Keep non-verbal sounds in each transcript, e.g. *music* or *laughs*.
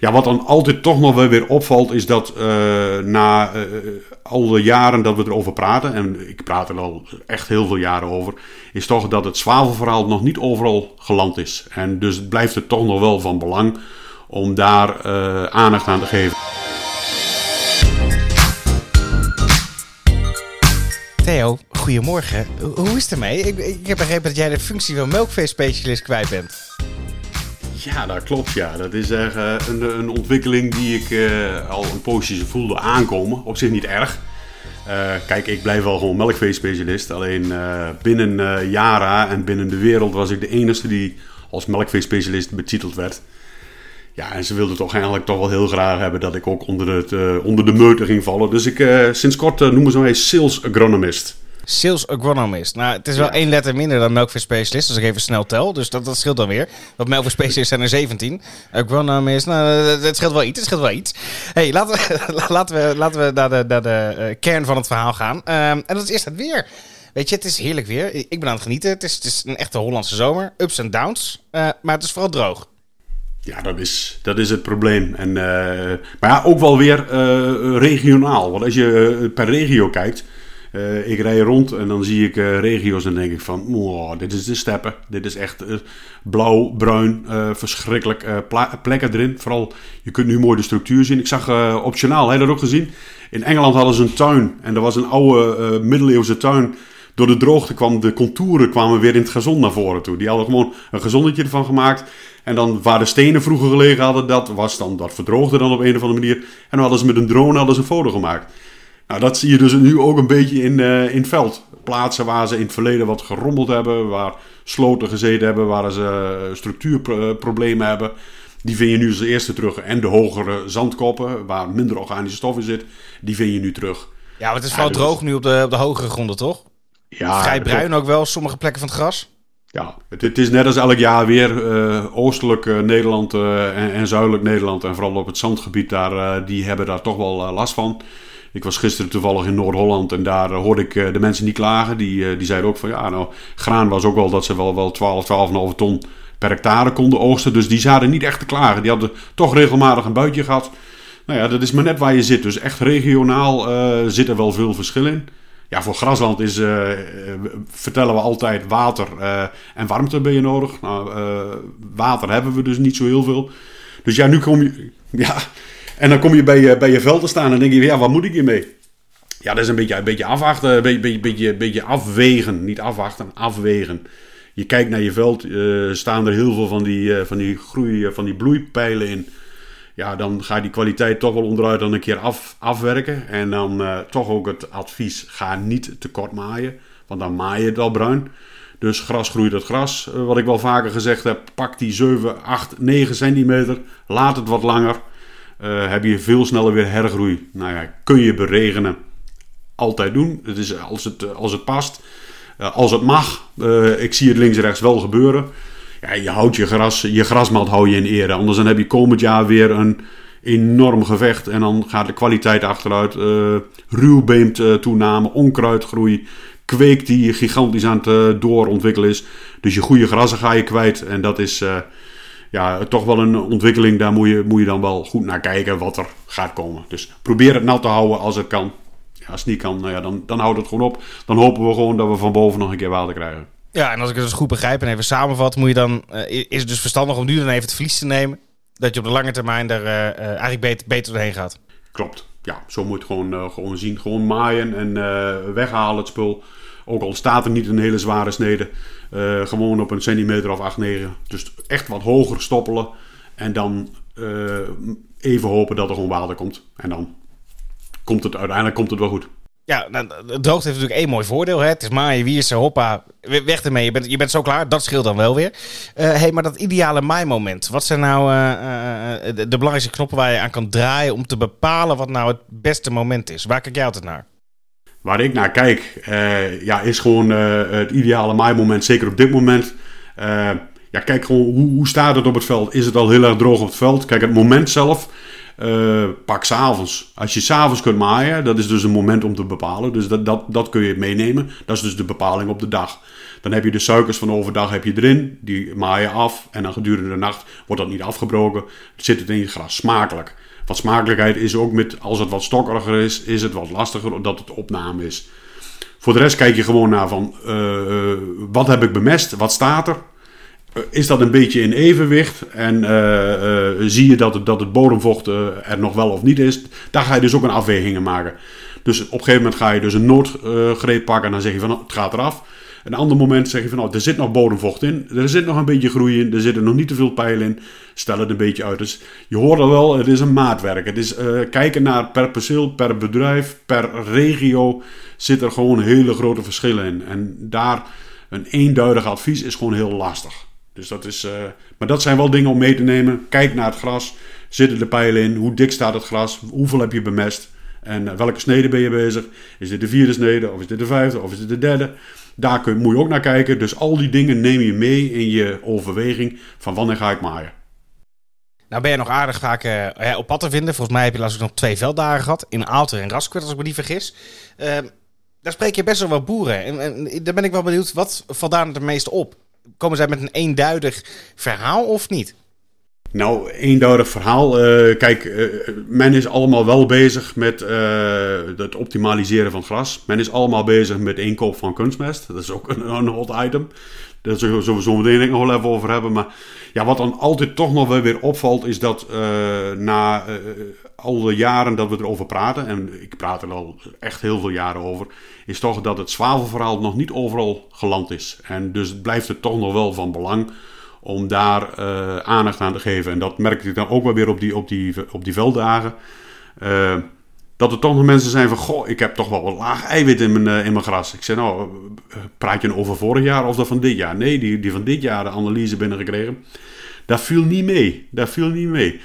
Ja, wat dan altijd toch nog wel weer opvalt, is dat uh, na uh, al de jaren dat we erover praten, en ik praat er al echt heel veel jaren over, is toch dat het zwavelverhaal nog niet overal geland is. En dus blijft het toch nog wel van belang om daar uh, aandacht aan te geven. Theo, goedemorgen. Hoe is het ermee? Ik, ik heb begrepen dat jij de functie van melkveespecialist kwijt bent. Ja, dat klopt. Ja. Dat is uh, een, een, ontwikkeling die ik uh, al een poosje voelde aankomen. Op zich niet erg. Uh, kijk, ik blijf wel gewoon melkveespecialist. Alleen binnen Yara en binnen de wereld was ik de enige die als melkveespecialist betiteld werd. Ja, en ze wilden toch eigenlijk toch wel heel graag hebben dat ik ook onder, het, onder de meute ging vallen. Dus ik sinds kort noemen ze mij sales agronomist. Sales agronomist. Nou, het is wel één letter minder dan melkveespecialist, als ik even snel tel. Dus dat, dat scheelt dan weer. Want melkveespecialisten *laughs* zijn er 17. Agronomist, nou, het scheelt wel iets. Het scheelt wel iets. hey, laten we, *laughs* laten we, laten we naar de, naar de uh, kern van het verhaal gaan. Um, en dat is eerst het weer. Weet je, het is heerlijk weer. Ik ben aan het genieten. Het is, het is een echte Hollandse zomer. Ups en downs. Uh, maar het is vooral droog. Ja, dat is, dat is het probleem. En, uh, maar ja, ook wel weer regionaal. Want als je per regio kijkt... Uh, ik rij rond en dan zie ik uh, regio's en denk ik van, oh, dit is de steppen. Dit is echt uh, blauw, bruin, verschrikkelijk plekken erin. Vooral, je kunt nu mooi de structuur zien. Ik zag optionaal, heb je dat ook gezien? In Engeland hadden ze een tuin en er was een oude middeleeuwse tuin. Door de droogte kwam de contouren kwamen weer in het gazon naar voren toe. Die hadden gewoon een gezonnetje ervan gemaakt. En dan waar de stenen vroeger gelegen hadden, dat, was dan, dat verdroogde dan op een of andere manier. En dan hadden ze met een drone hadden ze een foto gemaakt. Nou, dat zie je dus nu ook een beetje in, uh, in het veld. Plaatsen waar ze in het verleden wat gerommeld hebben, waar sloten gezeten hebben, waar ze structuurproblemen hebben. Die vind je nu als eerste terug. En de hogere zandkoppen, waar minder organische stof in zit, die vind je nu terug. Ja, het is vooral droog nu op de, op de hogere gronden, toch? Ja, Vrij bruin ook wel, sommige plekken van het gras. Ja, het, het is net als elk jaar weer uh, oostelijk uh, Nederland uh, en, en, zuidelijk Nederland. En vooral op het zandgebied, daar, die hebben daar toch wel last van. Ik was gisteren toevallig in Noord-Holland en daar eh, hoorde ik eh, de mensen niet klagen. Die, eh, die zeiden ook van ja, nou, graan was ook wel dat ze wel, wel 12, 12,5 ton per hectare konden oogsten. Dus die zaten niet echt te klagen. Die hadden toch regelmatig een buitje gehad. Nou ja, dat is maar net waar je zit. Dus echt regionaal uh, zit er wel veel verschil in. Ja, voor grasland is, vertellen we altijd water en warmte ben je nodig. Nou, water hebben we dus niet zo heel veel. Dus ja, nu kom je... Ja, en dan kom je bij je, bij je veld te staan en denk je, ja, wat moet ik hiermee? Ja, dat is een beetje, een beetje afwachten, een beetje, beetje, beetje, beetje afwegen. Niet afwachten, afwegen. Je kijkt naar je veld, uh, staan er heel veel van die, uh, van die groei, van die bloeipijlen in. Ja, dan ga je die kwaliteit toch wel onderuit dan een keer af, afwerken. En dan toch ook het advies, ga niet te kort maaien. Want dan maai je het al bruin. Dus gras groeit het gras. wat ik wel vaker gezegd heb, pak die 7, 8, 9 centimeter. Laat het wat langer. Uh, heb je veel sneller weer hergroei. Nou ja, kun je beregenen. Altijd doen. Het is als het, eh, als het past. Als het mag. Ik zie het links en rechts wel gebeuren. Ja, je houdt je gras, je grasmat hou je in ere. Anders dan heb je komend jaar weer een enorm gevecht. En dan gaat de kwaliteit achteruit. ruwbeemt toename, onkruidgroei. Kweek die gigantisch aan het doorontwikkelen is. Dus je goede grassen ga je kwijt. En dat is ja, toch wel een ontwikkeling. Daar moet je, moet je dan wel goed naar kijken wat er gaat komen. Dus probeer het nat te houden als het kan. Ja, als het niet kan, nou ja, dan, dan houdt het gewoon op. Dan hopen we gewoon dat we van boven nog een keer water krijgen. Ja, en als ik het dus goed begrijp en even samenvat, moet je dan, uh, is het dus verstandig om nu dan even het verlies te nemen. Dat je op de lange termijn er uh, uh, eigenlijk beter, beter doorheen gaat. Klopt. Ja, zo moet je het gewoon, gewoon zien. Gewoon maaien en weghalen het spul. Ook al staat er niet een hele zware snede. Uh, gewoon op een centimeter of 8, 9. Dus echt wat hoger stoppelen. En dan uh, even hopen dat er gewoon water komt. En dan komt het uiteindelijk komt het wel goed. Ja, nou, droogte heeft natuurlijk één mooi voordeel. Hè? Het is maaien, wiersen, hoppa, weg ermee. Je bent, je bent zo klaar, dat scheelt dan wel weer. Uh, hey, maar dat ideale maaimoment. Wat zijn nou de, de belangrijkste knoppen waar je aan kan draaien... om te bepalen wat nou het beste moment is? Waar kijk jij altijd naar? Waar ik naar kijk, uh, ja, is gewoon uh, het ideale maaimoment. Zeker op dit moment. Uh, ja, kijk gewoon hoe, hoe staat het op het veld. Is het al heel erg droog op het veld? Kijk, het moment zelf. pak s'avonds. Als je s'avonds kunt maaien, dat is dus een moment om te bepalen. Dus dat, dat, dat kun je meenemen. Dat is dus de bepaling op de dag. Dan heb je de suikers van overdag heb je erin, die maai je af. En dan gedurende de nacht wordt dat niet afgebroken. Zit het in je gras. Smakelijk. Wat smakelijkheid is ook met, als het wat stokkeriger is, is het wat lastiger omdat het opname is. Voor de rest kijk je gewoon naar van, uh, wat heb ik bemest? Wat staat er? Uh, is dat een beetje in evenwicht? En zie je dat het, dat het bodemvocht er nog wel of niet is? Daar ga je dus ook een afwegingen maken. Dus op een gegeven moment ga je dus een noodgreep pakken en dan zeg je van, het gaat eraf. Een ander moment zeg je van, nou, er zit nog bodemvocht in. Er zit nog een beetje groei in. Er zitten nog niet te veel pijlen in. Stel het een beetje uit. Dus je hoort al wel, het is een maatwerk. Het is uh, kijken naar per perceel, per bedrijf, per regio. Zit er gewoon hele grote verschillen in. En daar een eenduidig advies is gewoon heel lastig. Dus dat is, uh, maar dat zijn wel dingen om mee te nemen. Kijk naar het gras. Zitten de pijlen in? Hoe dik staat het gras? Hoeveel heb je bemest? En uh, welke snede ben je bezig? Is dit de vierde snede? Of is dit de vijfde? Of is dit de derde? Daar kun, moet je ook naar kijken. Dus al die dingen neem je mee in je overweging van wanneer ga ik maaien. Nou ben je nog aardig vaak uh, op pad te vinden. Volgens mij heb je laatst nog twee velddagen gehad. In Aalter en Raskwet, als ik me niet vergis. Uh, daar spreek je best wel wat boeren. En, en daar ben ik wel benieuwd, wat valt daar het meeste op? Komen zij met een eenduidig verhaal of niet? Nou, eenduidig verhaal. Uh, kijk, uh, men is allemaal wel bezig met uh, het optimaliseren van gras. Men is allemaal bezig met inkoop van kunstmest. Dat is ook een, een hot item. Daar zullen we zo meteen nog wel even over hebben. Maar ja, wat dan altijd toch nog wel weer opvalt, is dat na alle jaren dat we erover praten, en ik praat er al echt heel veel jaren over, is toch dat het zwavelverhaal nog niet overal geland is. En dus blijft het toch nog wel van belang om daar uh, aandacht aan te geven. En dat merkte ik dan ook wel weer op die, op die, op die velddagen. Uh, dat er toch nog mensen zijn van, goh, ik heb toch wel wat laag eiwit in mijn, uh, in mijn gras. Ik zei, nou, praat je over vorig jaar of dat van dit jaar? Nee, die, die van dit jaar, de analyse binnengekregen. Dat viel niet mee. Dat viel niet mee.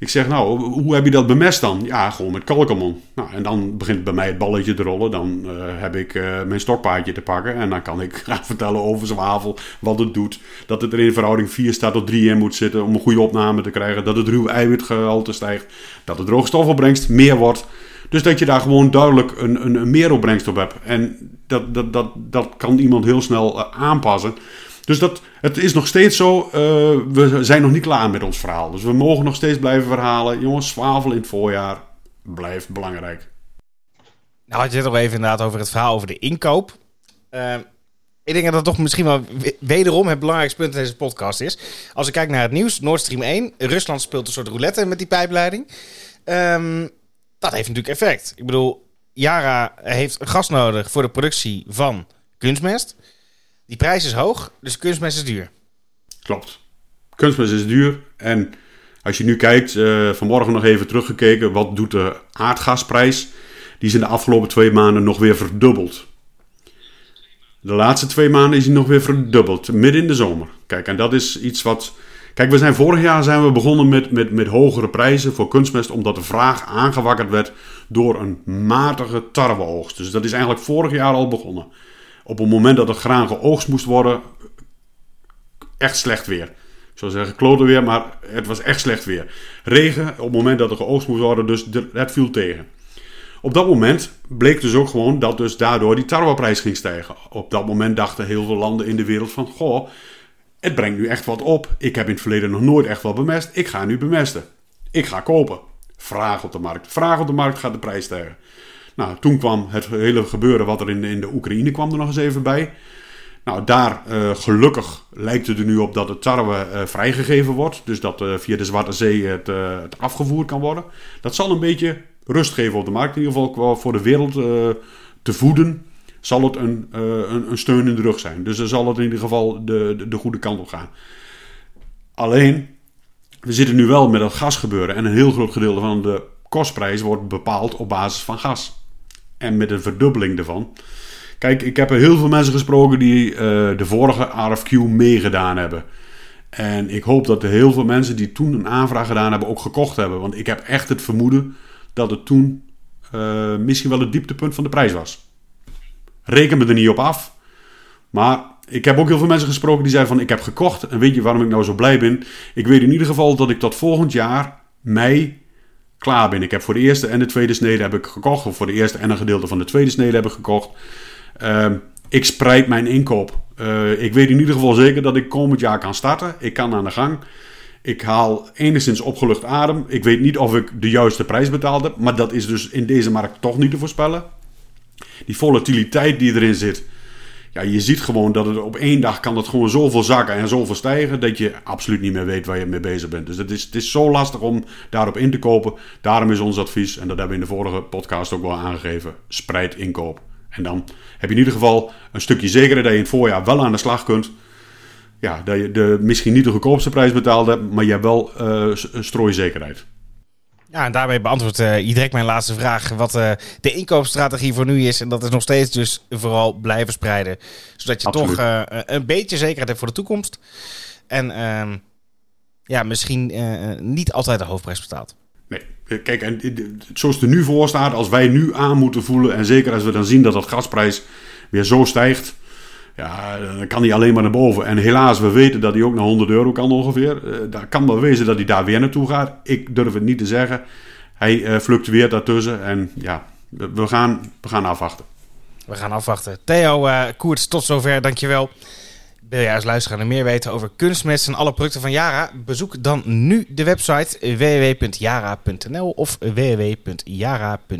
Ik zeg, nou, hoe heb je dat bemest dan? Ja, gewoon met kalkamon. Nou, en dan begint bij mij het balletje te rollen. Dan uh, heb ik uh, mijn stokpaardje te pakken. En dan kan ik *laughs* gaan vertellen over zwavel, wat het doet. Dat het er in verhouding 4 staat tot 3 in moet zitten om een goede opname te krijgen. Dat het ruw eiwitgehalte stijgt. Dat het droogstofopbrengst meer wordt. Dus dat je daar gewoon duidelijk een, een, een meeropbrengst op hebt. En dat, dat, dat, dat kan iemand heel snel uh, aanpassen. Dus dat, het is nog steeds zo, uh, we zijn nog niet klaar met ons verhaal. Dus we mogen nog steeds blijven verhalen. Jongens, zwavel in het voorjaar blijft belangrijk. Nou had je het nog even inderdaad over het verhaal over de inkoop. Uh, ik denk dat dat toch misschien wel wederom het belangrijkste punt in deze podcast is. Als ik kijk naar het nieuws, Nord Stream 1. Rusland speelt een soort roulette met die pijpleiding. Um, dat heeft natuurlijk effect. Ik bedoel, Yara heeft gas nodig voor de productie van kunstmest. Die prijs is hoog, dus kunstmest is duur. Klopt. Kunstmest is duur. En als je nu kijkt, uh, vanmorgen nog even teruggekeken, wat doet de aardgasprijs? Die is in de afgelopen twee maanden nog weer verdubbeld. De laatste twee maanden is hij nog weer verdubbeld, midden in de zomer. Kijk, en dat is iets wat. Kijk, we zijn vorig jaar zijn we begonnen met, met, met hogere prijzen voor kunstmest, omdat de vraag aangewakkerd werd door een matige tarweoogst. Dus dat is eigenlijk vorig jaar al begonnen op het moment dat het graan geoogst moest worden, echt slecht weer. Ik zou zeggen klote weer, maar het was echt slecht weer. Regen op het moment dat er geoogst moest worden, dus het viel tegen. Op dat moment bleek dus ook gewoon dat dus daardoor die tarweprijs ging stijgen. Op dat moment dachten heel veel landen in de wereld van... Goh, het brengt nu echt wat op. Ik heb in het verleden nog nooit echt wat bemest. Ik ga nu bemesten. Ik ga kopen. Vraag op de markt. Vraag op de markt gaat de prijs stijgen. Nou, toen kwam het hele gebeuren wat er in, in de Oekraïne kwam er nog eens even bij. Nou, daar uh, gelukkig lijkt het er nu op dat het tarwe uh, vrijgegeven wordt. Dus dat uh, via de Zwarte Zee het, het, afgevoerd kan worden. Dat zal een beetje rust geven op de markt. In ieder geval voor de wereld te voeden zal het een, een, een, steun in de rug zijn. Dus dan zal het in ieder geval de, de, de goede kant op gaan. Alleen, we zitten nu wel met dat gasgebeuren. En een heel groot gedeelte van de kostprijs wordt bepaald op basis van gas en met een verdubbeling ervan. Kijk, ik heb er heel veel mensen gesproken die uh, de vorige RFQ meegedaan hebben. En ik hoop dat er heel veel mensen die toen een aanvraag gedaan hebben ook gekocht hebben. Want ik heb echt het vermoeden dat het toen uh, misschien wel het dieptepunt van de prijs was. Reken me er niet op af. Maar ik heb ook heel veel mensen gesproken die zeiden van ik heb gekocht. En weet je waarom ik nou zo blij ben? Ik weet in ieder geval dat ik tot volgend jaar, mei, klaar ben. Ik heb voor de eerste en de tweede snede heb ik gekocht. Of voor de eerste en een gedeelte van de tweede snede heb ik gekocht. Uh, ik spreid mijn inkoop. Uh, ik weet in ieder geval zeker dat ik komend jaar kan starten. Ik kan aan de gang. Ik haal enigszins opgelucht adem. Ik weet niet of ik de juiste prijs betaald heb. Maar dat is dus in deze markt toch niet te voorspellen. Die volatiliteit die erin zit. Ja, je ziet gewoon dat het op één dag kan het gewoon zoveel zakken en zoveel stijgen. Dat je absoluut niet meer weet waar je mee bezig bent. Dus het is, het is zo lastig om daarop in te kopen. Daarom is ons advies, en dat hebben we in de vorige podcast ook wel aangegeven. Spreid inkoop. En dan heb je in ieder geval een stukje zekerheid dat je in het voorjaar wel aan de slag kunt ja, dat je de, misschien niet de goedkoopste prijs betaald hebt, maar je hebt wel uh, strooizekerheid. Ja, en daarmee beantwoordt uh, je direct mijn laatste vraag. Wat uh, de inkoopstrategie voor nu is. En dat is nog steeds dus vooral blijven spreiden. Zodat je toch uh, een beetje zekerheid hebt voor de toekomst. En ehm, ja, misschien niet altijd de hoofdprijs betaalt. Nee, kijk, en zoals het er nu voor staat, als wij nu aan moeten voelen. En zeker als we dan zien dat dat gasprijs weer zo stijgt. Ja, dan kan hij alleen maar naar boven. En helaas, we weten dat hij ook naar 100 euro kan ongeveer. Uh, kan wel wezen dat hij daar weer naartoe gaat. Ik durf het niet te zeggen. Hij uh, fluctueert daartussen. En ja, we gaan, we gaan afwachten. We gaan afwachten. Theo uh, Koerts, tot zover. Dankjewel. Wil jij als luisteraar meer weten over kunstmest en alle producten van Yara? Bezoek dan nu de website www.yara.nl of www.yara.be.